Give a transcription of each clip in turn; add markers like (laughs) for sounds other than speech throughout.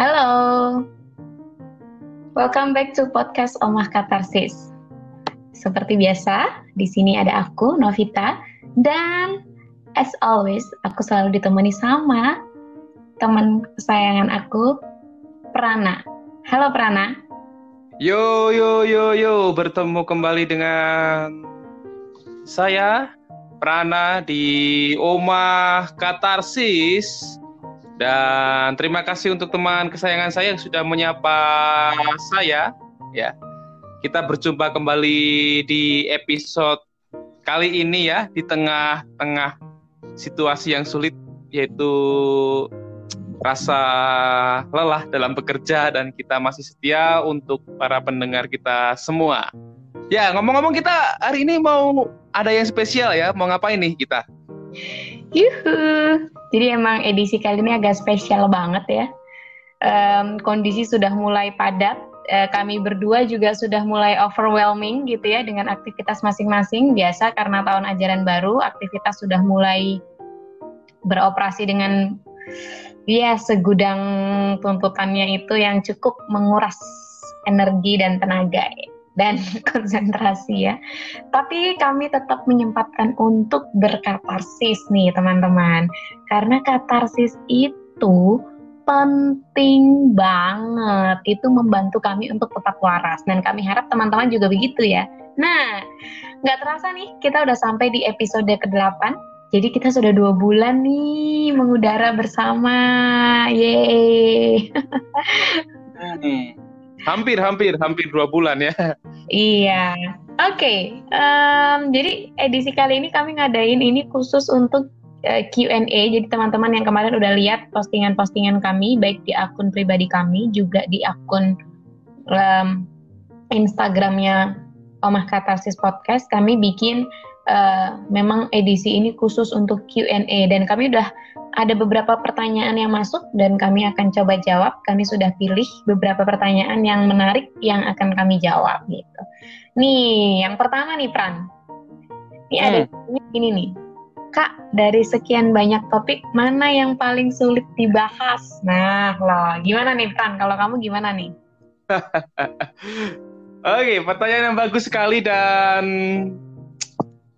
Halo. Welcome back to podcast Omah Katarsis. Seperti biasa, di sini ada aku, Novita, dan as always, aku selalu ditemani sama teman kesayangan aku, Prana. Halo Prana. Yo yo yo yo, bertemu kembali dengan saya Prana di Omah Katarsis dan terima kasih untuk teman kesayangan saya yang sudah menyapa saya ya. Kita berjumpa kembali di episode kali ini ya di tengah-tengah situasi yang sulit yaitu rasa lelah dalam bekerja dan kita masih setia untuk para pendengar kita semua. Ya, ngomong-ngomong kita hari ini mau ada yang spesial ya, mau ngapain nih kita? Yuhu. Jadi emang edisi kali ini agak spesial banget ya. Um, kondisi sudah mulai padat. Uh, kami berdua juga sudah mulai overwhelming gitu ya dengan aktivitas masing-masing. Biasa karena tahun ajaran baru, aktivitas sudah mulai beroperasi dengan ya segudang tuntutannya itu yang cukup menguras energi dan tenaga dan (laughs) konsentrasi ya. Tapi kami tetap menyempatkan untuk berkatarsis nih teman-teman. Karena katarsis itu penting banget. Itu membantu kami untuk tetap waras. Dan kami harap teman-teman juga begitu ya. Nah, nggak terasa nih kita udah sampai di episode ke-8. Jadi kita sudah dua bulan nih mengudara bersama. Yeay. (laughs) Hmm. Hampir, hampir, hampir dua bulan ya. Iya. Oke. Okay. Um, jadi edisi kali ini kami ngadain ini khusus untuk uh, eh, Q&A. Jadi teman-teman yang kemarin udah lihat postingan-postingan kami, baik di akun pribadi kami, juga di akun um, Instagramnya Omah Katarsis Podcast, kami bikin uh, memang edisi ini khusus untuk Q&A dan kami udah ada beberapa pertanyaan yang masuk dan kami akan coba jawab. Kami sudah pilih beberapa pertanyaan yang menarik yang akan kami jawab gitu. Nih, yang pertama nih Pran. Ini hmm. ada ini nih. Kak, dari sekian banyak topik, mana yang paling sulit dibahas? Nah, loh, gimana nih Pran? Kalau kamu gimana nih? (laughs) Oke, pertanyaan yang bagus sekali dan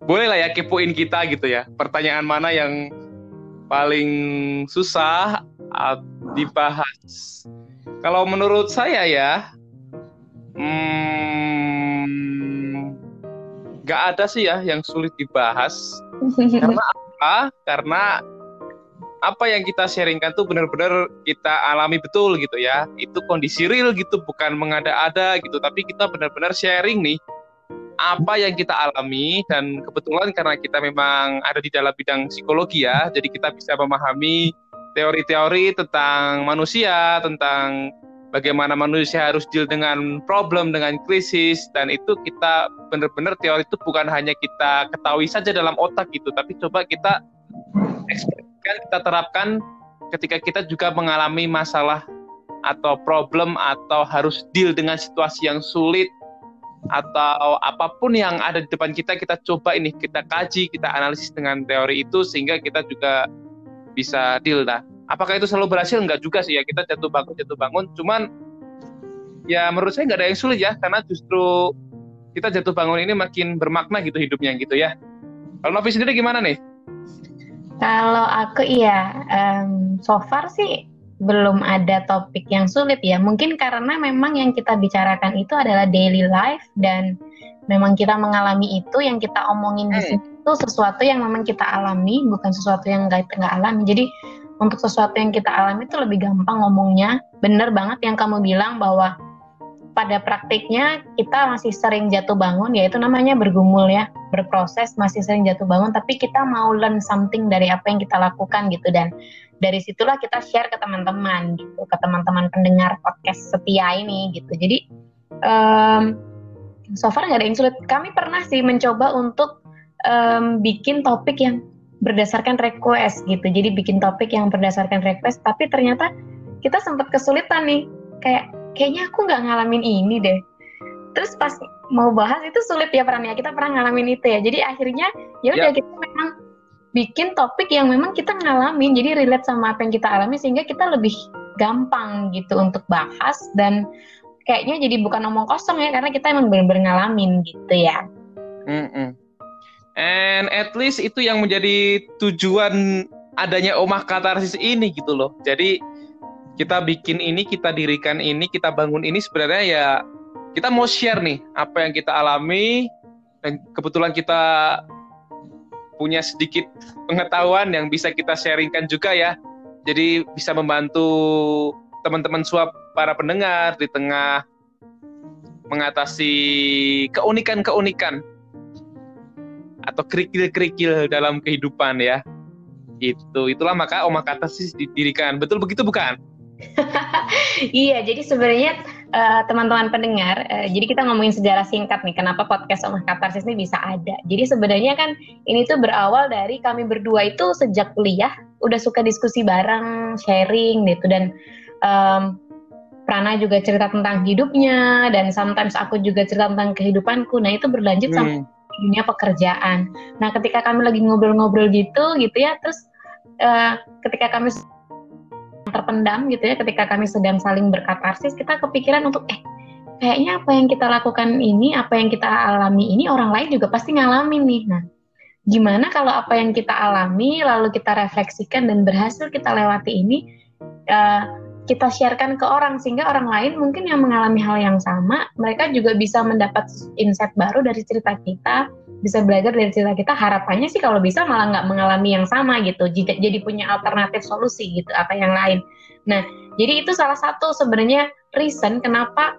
boleh lah ya kepoin kita gitu ya. Pertanyaan mana yang paling susah dibahas? Kalau menurut saya ya, hmm, gak ada sih ya yang sulit dibahas. (laughs) Karena apa? Karena apa yang kita sharingkan tuh benar-benar kita alami betul gitu ya. Itu kondisi real gitu, bukan mengada-ada gitu. Tapi kita benar-benar sharing nih apa yang kita alami dan kebetulan karena kita memang ada di dalam bidang psikologi ya, jadi kita bisa memahami teori-teori tentang manusia, tentang bagaimana manusia harus deal dengan problem, dengan krisis, dan itu kita benar-benar teori itu bukan hanya kita ketahui saja dalam otak gitu, tapi coba kita ekspresikan, kita terapkan ketika kita juga mengalami masalah atau problem atau harus deal dengan situasi yang sulit atau apa pun yang ada di depan kita kita coba ini kita kaji kita analisis dengan teori itu sehingga kita juga bisa deal lah. Apakah itu selalu berhasil? Enggak juga sih ya kita jatuh bangun jatuh bangun. Cuman ya menurut saya nggak ada yang sulit ya karena justru kita jatuh bangun ini makin bermakna gitu hidupnya gitu ya. Kalau Novi sendiri gimana nih? Kalau aku iya um, so far sih belum ada topik yang sulit ya. Mungkin karena memang yang kita bicarakan itu adalah daily life dan memang kita mengalami itu yang kita omongin di hmm. sini itu sesuatu yang memang kita alami, bukan sesuatu yang nggak nggak alami. Jadi untuk sesuatu yang kita alami itu lebih gampang ngomongnya. Bener banget yang kamu bilang bahwa pada praktiknya kita masih sering jatuh bangun, yaitu namanya bergumul ya, berproses masih sering jatuh bangun, tapi kita mau learn something dari apa yang kita lakukan gitu. Dan dari situlah kita share ke teman-teman gitu ke teman-teman pendengar podcast setia ini gitu. Jadi um, so far nggak ada yang sulit. Kami pernah sih mencoba untuk um, bikin topik yang berdasarkan request gitu. Jadi bikin topik yang berdasarkan request tapi ternyata kita sempat kesulitan nih. Kayak kayaknya aku nggak ngalamin ini deh terus pas mau bahas itu sulit ya perannya kita pernah ngalamin itu ya jadi akhirnya ya udah ya. kita memang bikin topik yang memang kita ngalamin jadi relate sama apa yang kita alami sehingga kita lebih gampang gitu untuk bahas dan kayaknya jadi bukan omong kosong ya karena kita emang benar-benar ngalamin gitu ya. Mm -mm. And at least itu yang menjadi tujuan adanya omah katarsis ini gitu loh. Jadi kita bikin ini, kita dirikan ini, kita bangun ini sebenarnya ya kita mau share nih apa yang kita alami dan kebetulan kita punya sedikit pengetahuan yang bisa kita sharingkan juga ya. Jadi bisa membantu teman-teman suap para pendengar di tengah mengatasi keunikan-keunikan atau kerikil-kerikil dalam kehidupan ya. Itu itulah maka Oma Katarsis didirikan. Betul begitu bukan? (laughs) iya, jadi sebenarnya uh, teman-teman pendengar, uh, jadi kita ngomongin sejarah singkat nih, kenapa podcast Oma Katarsis ini bisa ada. Jadi sebenarnya kan ini tuh berawal dari kami berdua itu sejak kuliah udah suka diskusi bareng, sharing gitu dan um, Prana juga cerita tentang hidupnya dan sometimes aku juga cerita tentang kehidupanku. Nah itu berlanjut hmm. sampai dunia pekerjaan. Nah ketika kami lagi ngobrol-ngobrol gitu gitu ya, terus uh, ketika kami terpendam gitu ya, ketika kami sedang saling berkatarsis, kita kepikiran untuk eh kayaknya apa yang kita lakukan ini, apa yang kita alami ini orang lain juga pasti ngalamin nih. Nah gimana kalau apa yang kita alami lalu kita refleksikan dan berhasil kita lewati ini uh, kita sharekan ke orang sehingga orang lain mungkin yang mengalami hal yang sama mereka juga bisa mendapat insight baru dari cerita kita bisa belajar dari cerita kita harapannya sih kalau bisa malah nggak mengalami yang sama gitu. Jadi punya alternatif solusi gitu apa yang lain. Nah jadi itu salah satu sebenarnya reason kenapa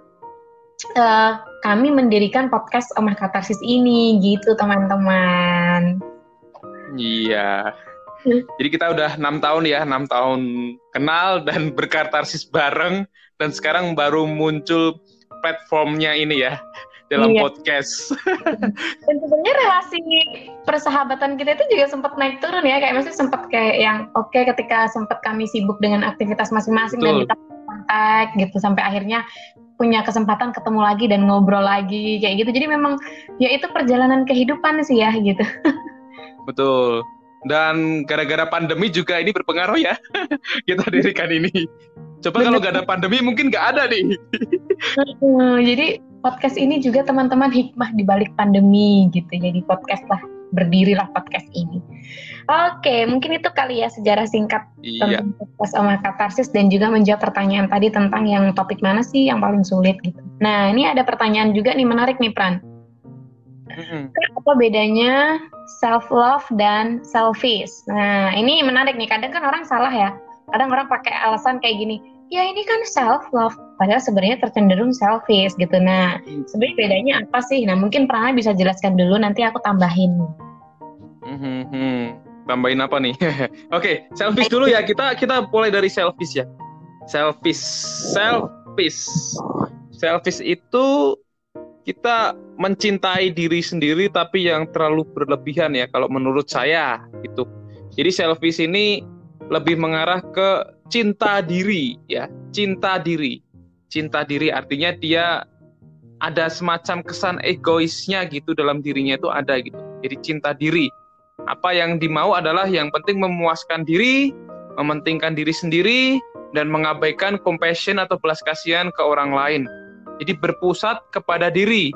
uh, kami mendirikan podcast Omah Katarsis ini gitu teman-teman. Iya. Jadi kita udah enam tahun ya, enam tahun kenal dan berkatarsis bareng. Dan sekarang baru muncul platformnya ini ya dalam iya. podcast. (laughs) Dan sebenarnya relasi persahabatan kita itu juga sempat naik turun ya, kayak maksudnya sempat kayak yang oke okay, ketika sempat kami sibuk dengan aktivitas masing-masing dan kita kontak gitu sampai akhirnya punya kesempatan ketemu lagi dan ngobrol lagi kayak gitu. Jadi memang ya itu perjalanan kehidupan sih ya gitu. (laughs) Betul dan gara-gara pandemi juga ini berpengaruh ya (laughs) kita dirikan ini. Coba kalau nggak ada pandemi mungkin nggak ada nih. Jadi podcast ini juga teman-teman hikmah di balik pandemi gitu. Jadi podcast lah berdirilah podcast ini. Oke, mungkin itu kali ya sejarah singkat iya. tentang podcast Oma Katarsis dan juga menjawab pertanyaan tadi tentang yang topik mana sih yang paling sulit gitu. Nah, ini ada pertanyaan juga nih menarik nih Pran. Mm-hmm. Apa bedanya self love dan selfish? Nah, ini menarik nih. Kadang kan orang salah ya. Kadang orang pakai alasan kayak gini, ya ini kan self love, padahal sebenarnya tercenderung selfish gitu. Nah, sebenarnya bedanya apa sih? Nah, mungkin Prana bisa jelaskan dulu, nanti aku tambahin. Mm-hmm. Tambahin apa nih? (laughs) Oke, okay, selfish dulu ya. Kita kita mulai dari selfish ya. Selfish, selfish, selfish itu kita mencintai diri sendiri tapi yang terlalu berlebihan ya kalau menurut saya gitu. Jadi selfish ini lebih mengarah ke cinta diri ya, cinta diri. Cinta diri artinya dia ada semacam kesan egoisnya gitu dalam dirinya itu ada gitu. Jadi cinta diri. Apa yang dimau adalah yang penting memuaskan diri, mementingkan diri sendiri dan mengabaikan compassion atau belas kasihan ke orang lain jadi berpusat kepada diri.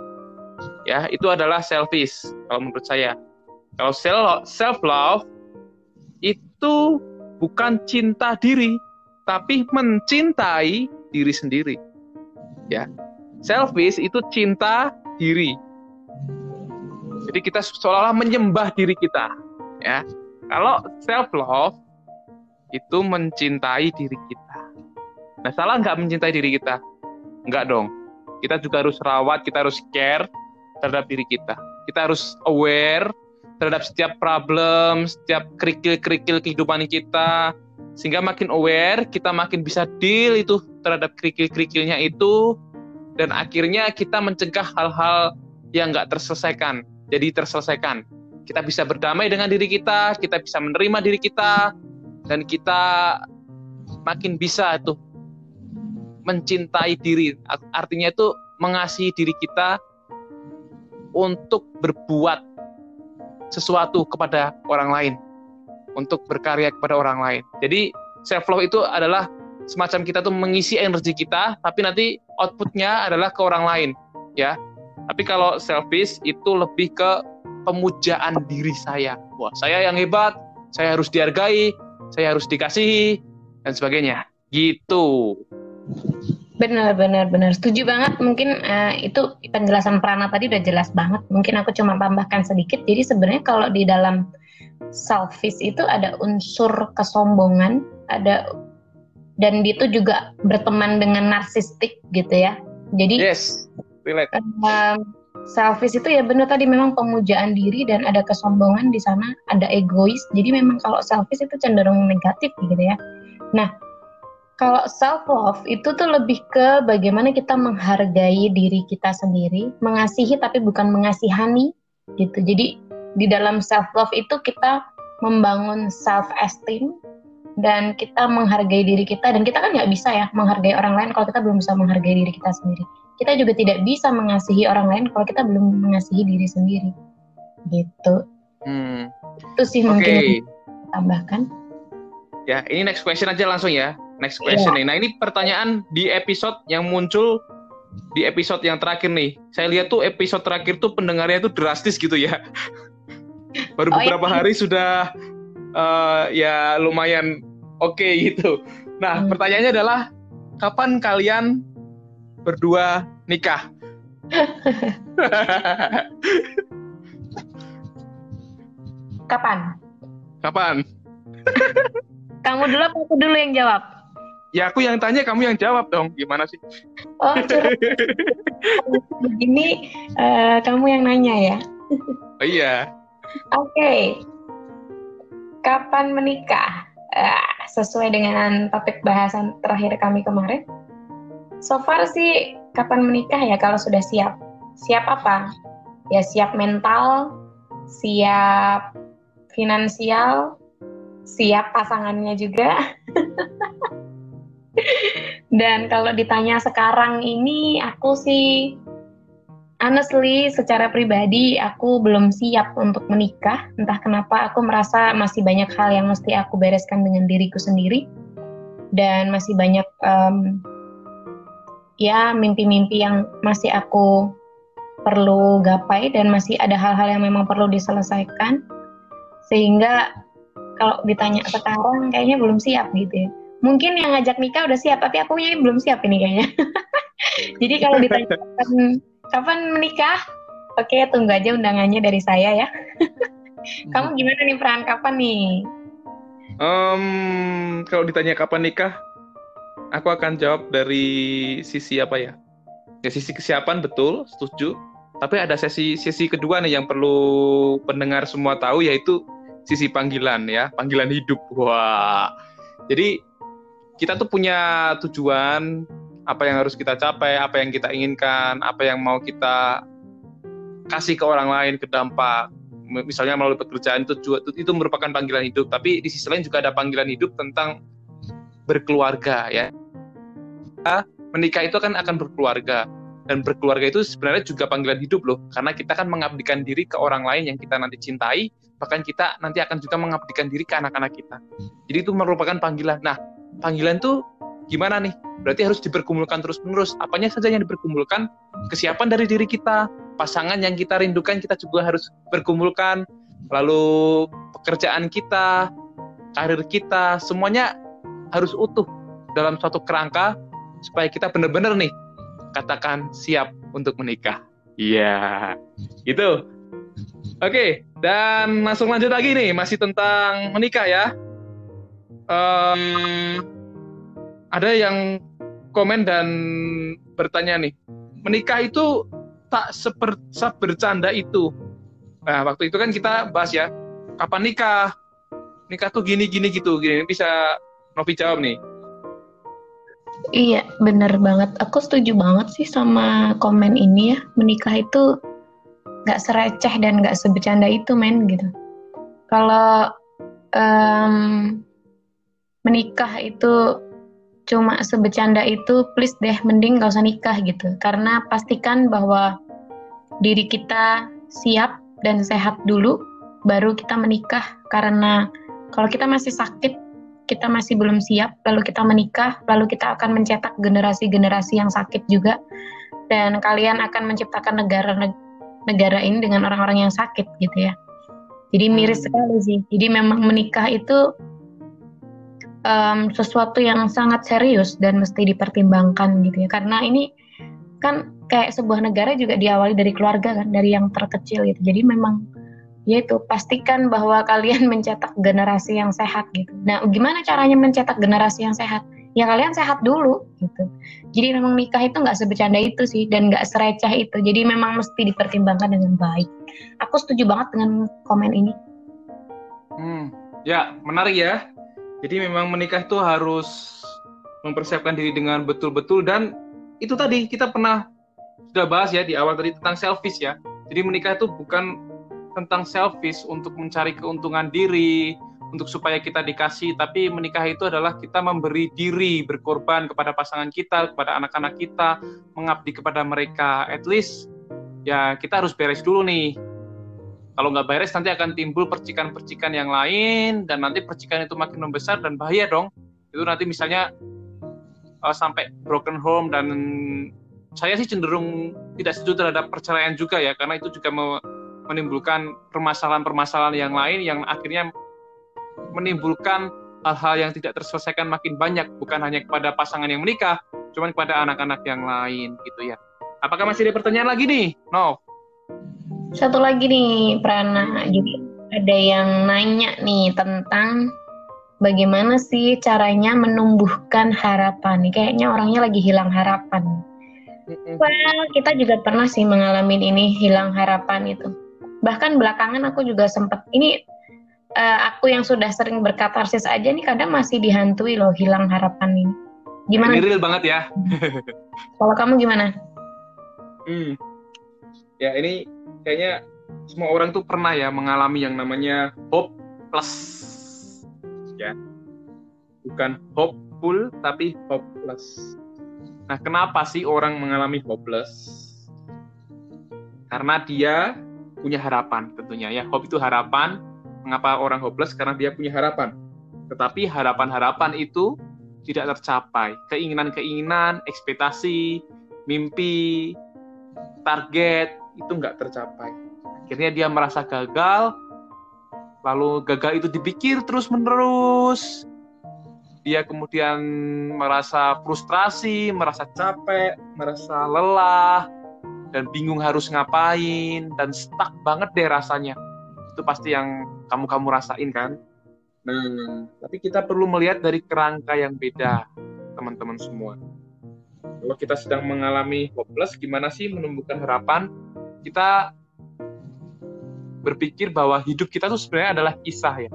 Ya, itu adalah selfish kalau menurut saya. Kalau self love itu bukan cinta diri, tapi mencintai diri sendiri. Ya. Selfish itu cinta diri. Jadi kita seolah-olah menyembah diri kita, ya. Kalau self love itu mencintai diri kita. Nah, salah nggak mencintai diri kita? Enggak dong. Kita juga harus rawat, kita harus care terhadap diri kita. Kita harus aware terhadap setiap problem, setiap kerikil-kerikil kehidupan kita, sehingga makin aware, kita makin bisa deal itu terhadap kerikil-kerikilnya itu, dan akhirnya kita mencegah hal-hal yang nggak terselesaikan, jadi terselesaikan. Kita bisa berdamai dengan diri kita, kita bisa menerima diri kita, dan kita makin bisa tuh mencintai diri. Artinya itu mengasihi diri kita untuk berbuat sesuatu kepada orang lain, untuk berkarya kepada orang lain. Jadi self love itu adalah semacam kita tuh mengisi energi kita, tapi nanti outputnya adalah ke orang lain, ya. Tapi kalau selfish itu lebih ke pemujaan diri saya. Wah, saya yang hebat, saya harus dihargai, saya harus dikasihi, dan sebagainya. Gitu. Benar, benar, benar. Setuju banget. Mungkin uh, itu penjelasan Prana tadi udah jelas banget. Mungkin aku cuma tambahkan sedikit. Jadi sebenarnya kalau di dalam selfish itu ada unsur kesombongan, ada dan itu juga berteman dengan narsistik gitu ya. Jadi yes, relate. Uh, selfish itu ya benar tadi memang pemujaan diri dan ada kesombongan di sana, ada egois. Jadi memang kalau selfish itu cenderung negatif gitu ya. Nah, kalau self love itu tuh lebih ke bagaimana kita menghargai diri kita sendiri, mengasihi tapi bukan mengasihani gitu. Jadi di dalam self love itu kita membangun self esteem dan kita menghargai diri kita dan kita kan nggak bisa ya menghargai orang lain kalau kita belum bisa menghargai diri kita sendiri. Kita juga tidak bisa mengasihi orang lain kalau kita belum mengasihi diri sendiri. Gitu. Hmm. Itu sih okay. mungkin tambahkan. Ya, ini next question aja langsung ya next question yeah. nih. Nah ini pertanyaan di episode yang muncul di episode yang terakhir nih. Saya lihat tuh episode terakhir tuh pendengarnya tuh drastis gitu ya. (laughs) Baru oh, beberapa iya. hari sudah uh, ya lumayan oke okay, gitu. Nah hmm. pertanyaannya adalah kapan kalian berdua nikah? Kapan? Kapan? Kamu dulu apa aku dulu yang jawab? Ya aku yang tanya, kamu yang jawab dong. Gimana sih? Oh, Begini, (laughs) uh, kamu yang nanya ya? oh iya. Oke. Okay. Kapan menikah? Uh, sesuai dengan topik bahasan terakhir kami kemarin. So far sih, kapan menikah ya kalau sudah siap? Siap apa? Ya siap mental, siap finansial, siap pasangannya juga. Dan kalau ditanya sekarang ini, aku sih honestly secara pribadi aku belum siap untuk menikah. Entah kenapa aku merasa masih banyak hal yang mesti aku bereskan dengan diriku sendiri. Dan masih banyak um, ya mimpi-mimpi yang masih aku perlu gapai dan masih ada hal-hal yang memang perlu diselesaikan. Sehingga kalau ditanya sekarang kayaknya belum siap gitu ya mungkin yang ngajak nikah udah siap tapi aku ini belum siap ini kayaknya. (laughs) Jadi kalau ditanya kapan, kapan menikah oke tunggu aja undangannya dari saya ya. (laughs) Kamu gimana nih peran kapan nih? Um, kalau ditanya kapan nikah aku akan jawab dari sisi apa ya? Ya sisi kesiapan betul setuju. Tapi ada sesi sesi kedua nih yang perlu pendengar semua tahu yaitu sisi panggilan ya panggilan hidup. Wah. Jadi kita tuh punya tujuan apa yang harus kita capai, apa yang kita inginkan, apa yang mau kita kasih ke orang lain ke dampak. Misalnya melalui pekerjaan itu itu merupakan panggilan hidup, tapi di sisi lain juga ada panggilan hidup tentang berkeluarga ya. Menikah itu kan akan berkeluarga dan berkeluarga itu sebenarnya juga panggilan hidup loh, karena kita kan mengabdikan diri ke orang lain yang kita nanti cintai, bahkan kita nanti akan juga mengabdikan diri ke anak-anak kita. Jadi itu merupakan panggilan. Nah, panggilan tuh gimana nih? Berarti harus dipergumulkan terus-menerus. Apanya saja yang dipergumulkan? Kesiapan dari diri kita, pasangan yang kita rindukan kita juga harus bergumulkan. Lalu pekerjaan kita, karir kita, semuanya harus utuh dalam suatu kerangka supaya kita benar-benar nih katakan siap untuk menikah. Iya, gitu. Oke, dan langsung lanjut lagi nih, masih tentang menikah ya um, ada yang komen dan bertanya nih, menikah itu tak seperti bercanda itu. Nah, waktu itu kan kita bahas ya, kapan nikah? Nikah tuh gini gini gitu, gini bisa Novi jawab nih. Iya, bener banget. Aku setuju banget sih sama komen ini ya. Menikah itu nggak sereceh dan nggak sebecanda itu, men gitu. Kalau um, menikah itu cuma sebecanda itu please deh mending gak usah nikah gitu karena pastikan bahwa diri kita siap dan sehat dulu baru kita menikah karena kalau kita masih sakit kita masih belum siap, lalu kita menikah, lalu kita akan mencetak generasi-generasi yang sakit juga, dan kalian akan menciptakan negara negara ini dengan orang-orang yang sakit gitu ya. Jadi miris hmm. sekali sih. Jadi memang menikah itu um, sesuatu yang sangat serius dan mesti dipertimbangkan gitu ya. Karena ini kan kayak sebuah negara juga diawali dari keluarga kan, dari yang terkecil gitu. Jadi memang yaitu pastikan bahwa (laughs) kalian mencetak generasi yang sehat gitu. Nah, gimana caranya mencetak generasi yang sehat? Ya kalian sehat dulu gitu. Jadi memang nikah itu nggak sebecanda itu sih dan nggak sereceh itu. Jadi memang mesti dipertimbangkan dengan baik. Aku setuju banget dengan komen ini. Hmm, ya menarik ya. Jadi memang menikah itu harus mempersiapkan diri dengan betul-betul dan itu tadi kita pernah sudah bahas ya di awal tadi tentang selfish ya. Jadi menikah itu bukan tentang selfish untuk mencari keuntungan diri, untuk supaya kita dikasih, tapi menikah itu adalah kita memberi diri, berkorban kepada pasangan kita, kepada anak-anak kita, mengabdi kepada mereka. At least ya kita harus beres dulu nih. Kalau nggak beres nanti akan timbul percikan-percikan yang lain dan nanti percikan itu makin membesar dan bahaya dong. Itu nanti misalnya uh, sampai broken home dan saya sih cenderung tidak setuju terhadap perceraian juga ya karena itu juga menimbulkan permasalahan-permasalahan yang lain yang akhirnya menimbulkan hal-hal yang tidak terselesaikan makin banyak bukan hanya kepada pasangan yang menikah cuman kepada anak-anak yang lain gitu ya. Apakah masih ada pertanyaan lagi nih? No satu lagi nih Prana. Jadi ada yang nanya nih tentang bagaimana sih caranya menumbuhkan harapan. Kayaknya orangnya lagi hilang harapan. Well, kita juga pernah sih mengalami ini hilang harapan itu. Bahkan belakangan aku juga sempat ini uh, aku yang sudah sering berkatarsis aja nih kadang masih dihantui loh hilang harapan ini. Gimana? Ini real banget ya. Kalau kamu gimana? Hmm ya ini kayaknya semua orang tuh pernah ya mengalami yang namanya hope plus ya bukan hopeful tapi hopeless nah kenapa sih orang mengalami hopeless karena dia punya harapan tentunya ya. Hope itu harapan. Mengapa orang hopeless? Karena dia punya harapan. Tetapi harapan-harapan itu tidak tercapai. Keinginan-keinginan, ekspektasi, mimpi, target itu nggak tercapai. Akhirnya dia merasa gagal, lalu gagal itu dipikir terus-menerus. Dia kemudian merasa frustrasi, merasa capek, merasa lelah, dan bingung harus ngapain dan stuck banget deh rasanya itu pasti yang kamu kamu rasain kan nah tapi kita perlu melihat dari kerangka yang beda teman-teman semua kalau kita sedang mengalami hopeless gimana sih menumbuhkan harapan kita berpikir bahwa hidup kita tuh sebenarnya adalah kisah ya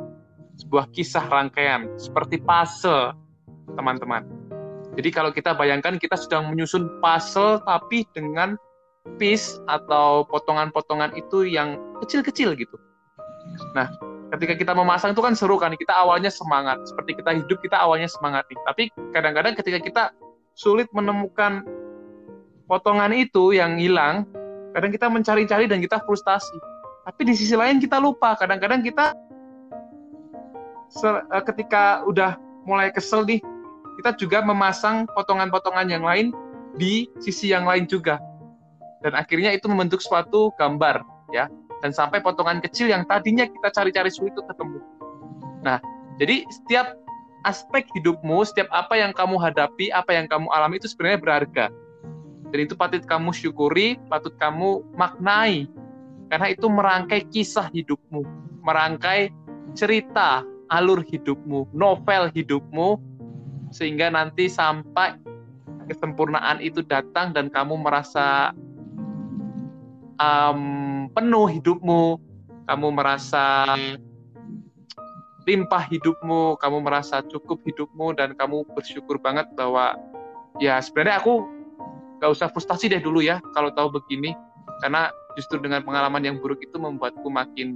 sebuah kisah rangkaian seperti puzzle teman-teman jadi kalau kita bayangkan kita sedang menyusun puzzle tapi dengan piece atau potongan-potongan itu yang kecil-kecil gitu. Nah, ketika kita memasang itu kan seru kan, kita awalnya semangat. Seperti kita hidup, kita awalnya semangat nih. Tapi kadang-kadang ketika kita sulit menemukan potongan itu yang hilang, kadang kita mencari-cari dan kita frustasi. Tapi di sisi lain kita lupa, kadang-kadang kita eh, ketika udah mulai kesel nih, kita juga memasang potongan-potongan yang lain di sisi yang lain juga dan akhirnya itu membentuk suatu gambar ya dan sampai potongan kecil yang tadinya kita cari-cari sulit itu ketemu. Nah, jadi setiap aspek hidupmu, setiap apa yang kamu hadapi, apa yang kamu alami itu sebenarnya berharga. Dan itu patut kamu syukuri, patut kamu maknai. Karena itu merangkai kisah hidupmu, merangkai cerita alur hidupmu, novel hidupmu, sehingga nanti sampai kesempurnaan itu datang dan kamu merasa um, penuh hidupmu, kamu merasa limpah hidupmu, kamu merasa cukup hidupmu, dan kamu bersyukur banget bahwa ya sebenarnya aku gak usah frustasi deh dulu ya kalau tahu begini, karena justru dengan pengalaman yang buruk itu membuatku makin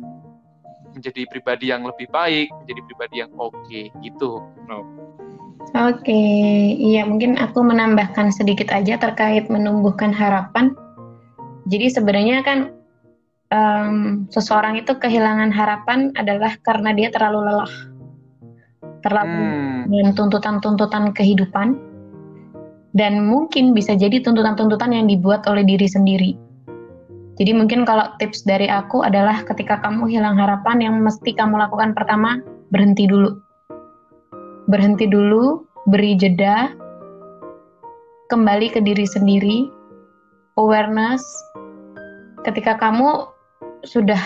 menjadi pribadi yang lebih baik, menjadi pribadi yang oke okay, gitu. No. Oke, okay. iya mungkin aku menambahkan sedikit aja terkait menumbuhkan harapan jadi sebenarnya kan um, seseorang itu kehilangan harapan adalah karena dia terlalu lelah. terlalu hmm. dengan tuntutan-tuntutan kehidupan dan mungkin bisa jadi tuntutan-tuntutan yang dibuat oleh diri sendiri. Jadi mungkin kalau tips dari aku adalah ketika kamu hilang harapan yang mesti kamu lakukan pertama berhenti dulu. Berhenti dulu, beri jeda, kembali ke diri sendiri, awareness. Ketika kamu sudah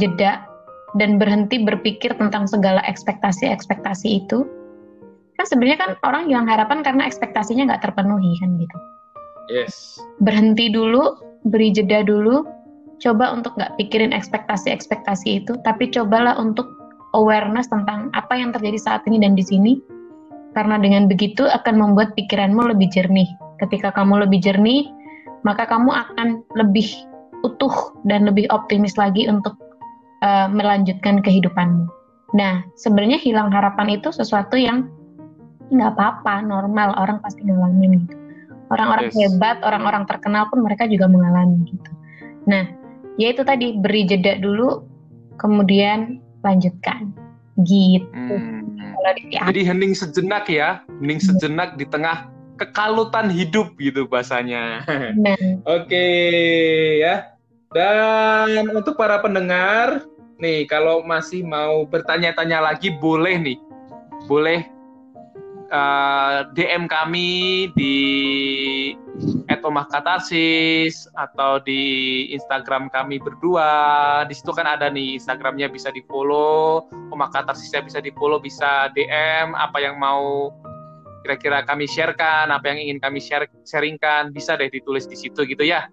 jeda dan berhenti berpikir tentang segala ekspektasi-ekspektasi itu, kan sebenarnya kan orang hilang harapan karena ekspektasinya nggak terpenuhi kan gitu. Yes. Berhenti dulu, beri jeda dulu, coba untuk nggak pikirin ekspektasi-ekspektasi itu, tapi cobalah untuk awareness tentang apa yang terjadi saat ini dan di sini. Karena dengan begitu akan membuat pikiranmu lebih jernih. Ketika kamu lebih jernih, maka kamu akan lebih utuh dan lebih optimis lagi untuk uh, melanjutkan kehidupanmu. Nah, sebenarnya hilang harapan itu sesuatu yang nggak apa-apa normal orang pasti ngalamin gitu orang-orang yes. hebat orang-orang terkenal pun mereka juga mengalami gitu nah ya itu tadi beri jeda dulu kemudian lanjutkan gitu hmm. jadi hening sejenak ya hening hmm. sejenak di tengah kekalutan hidup gitu bahasanya nah. (laughs) oke okay, ya dan untuk para pendengar nih kalau masih mau bertanya-tanya lagi boleh nih boleh eh, DM kami di @omahkatarsis atau di Instagram kami berdua. Di situ kan ada nih Instagramnya bisa di follow, Omah Katarsisnya bisa di follow, bisa DM apa yang mau kira-kira kami sharekan, apa yang ingin kami share sharingkan, bisa deh ditulis di situ gitu ya.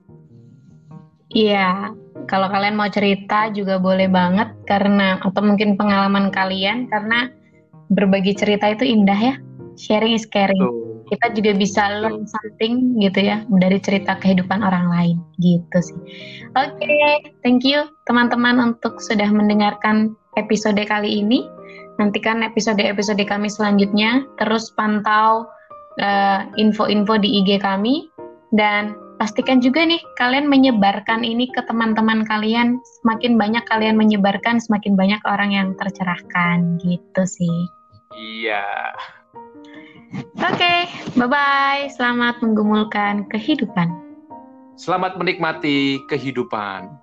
Iya, kalau kalian mau cerita juga boleh banget karena atau mungkin pengalaman kalian karena berbagi cerita itu indah ya sharing is caring. Betul. Kita juga bisa learn something gitu ya dari cerita kehidupan orang lain gitu sih. Oke, okay, thank you teman-teman untuk sudah mendengarkan episode kali ini. Nantikan episode-episode kami selanjutnya. Terus pantau uh, info-info di IG kami dan pastikan juga nih kalian menyebarkan ini ke teman-teman kalian. Semakin banyak kalian menyebarkan, semakin banyak orang yang tercerahkan gitu sih. Iya. Oke, okay, bye-bye. Selamat menggumulkan kehidupan. Selamat menikmati kehidupan.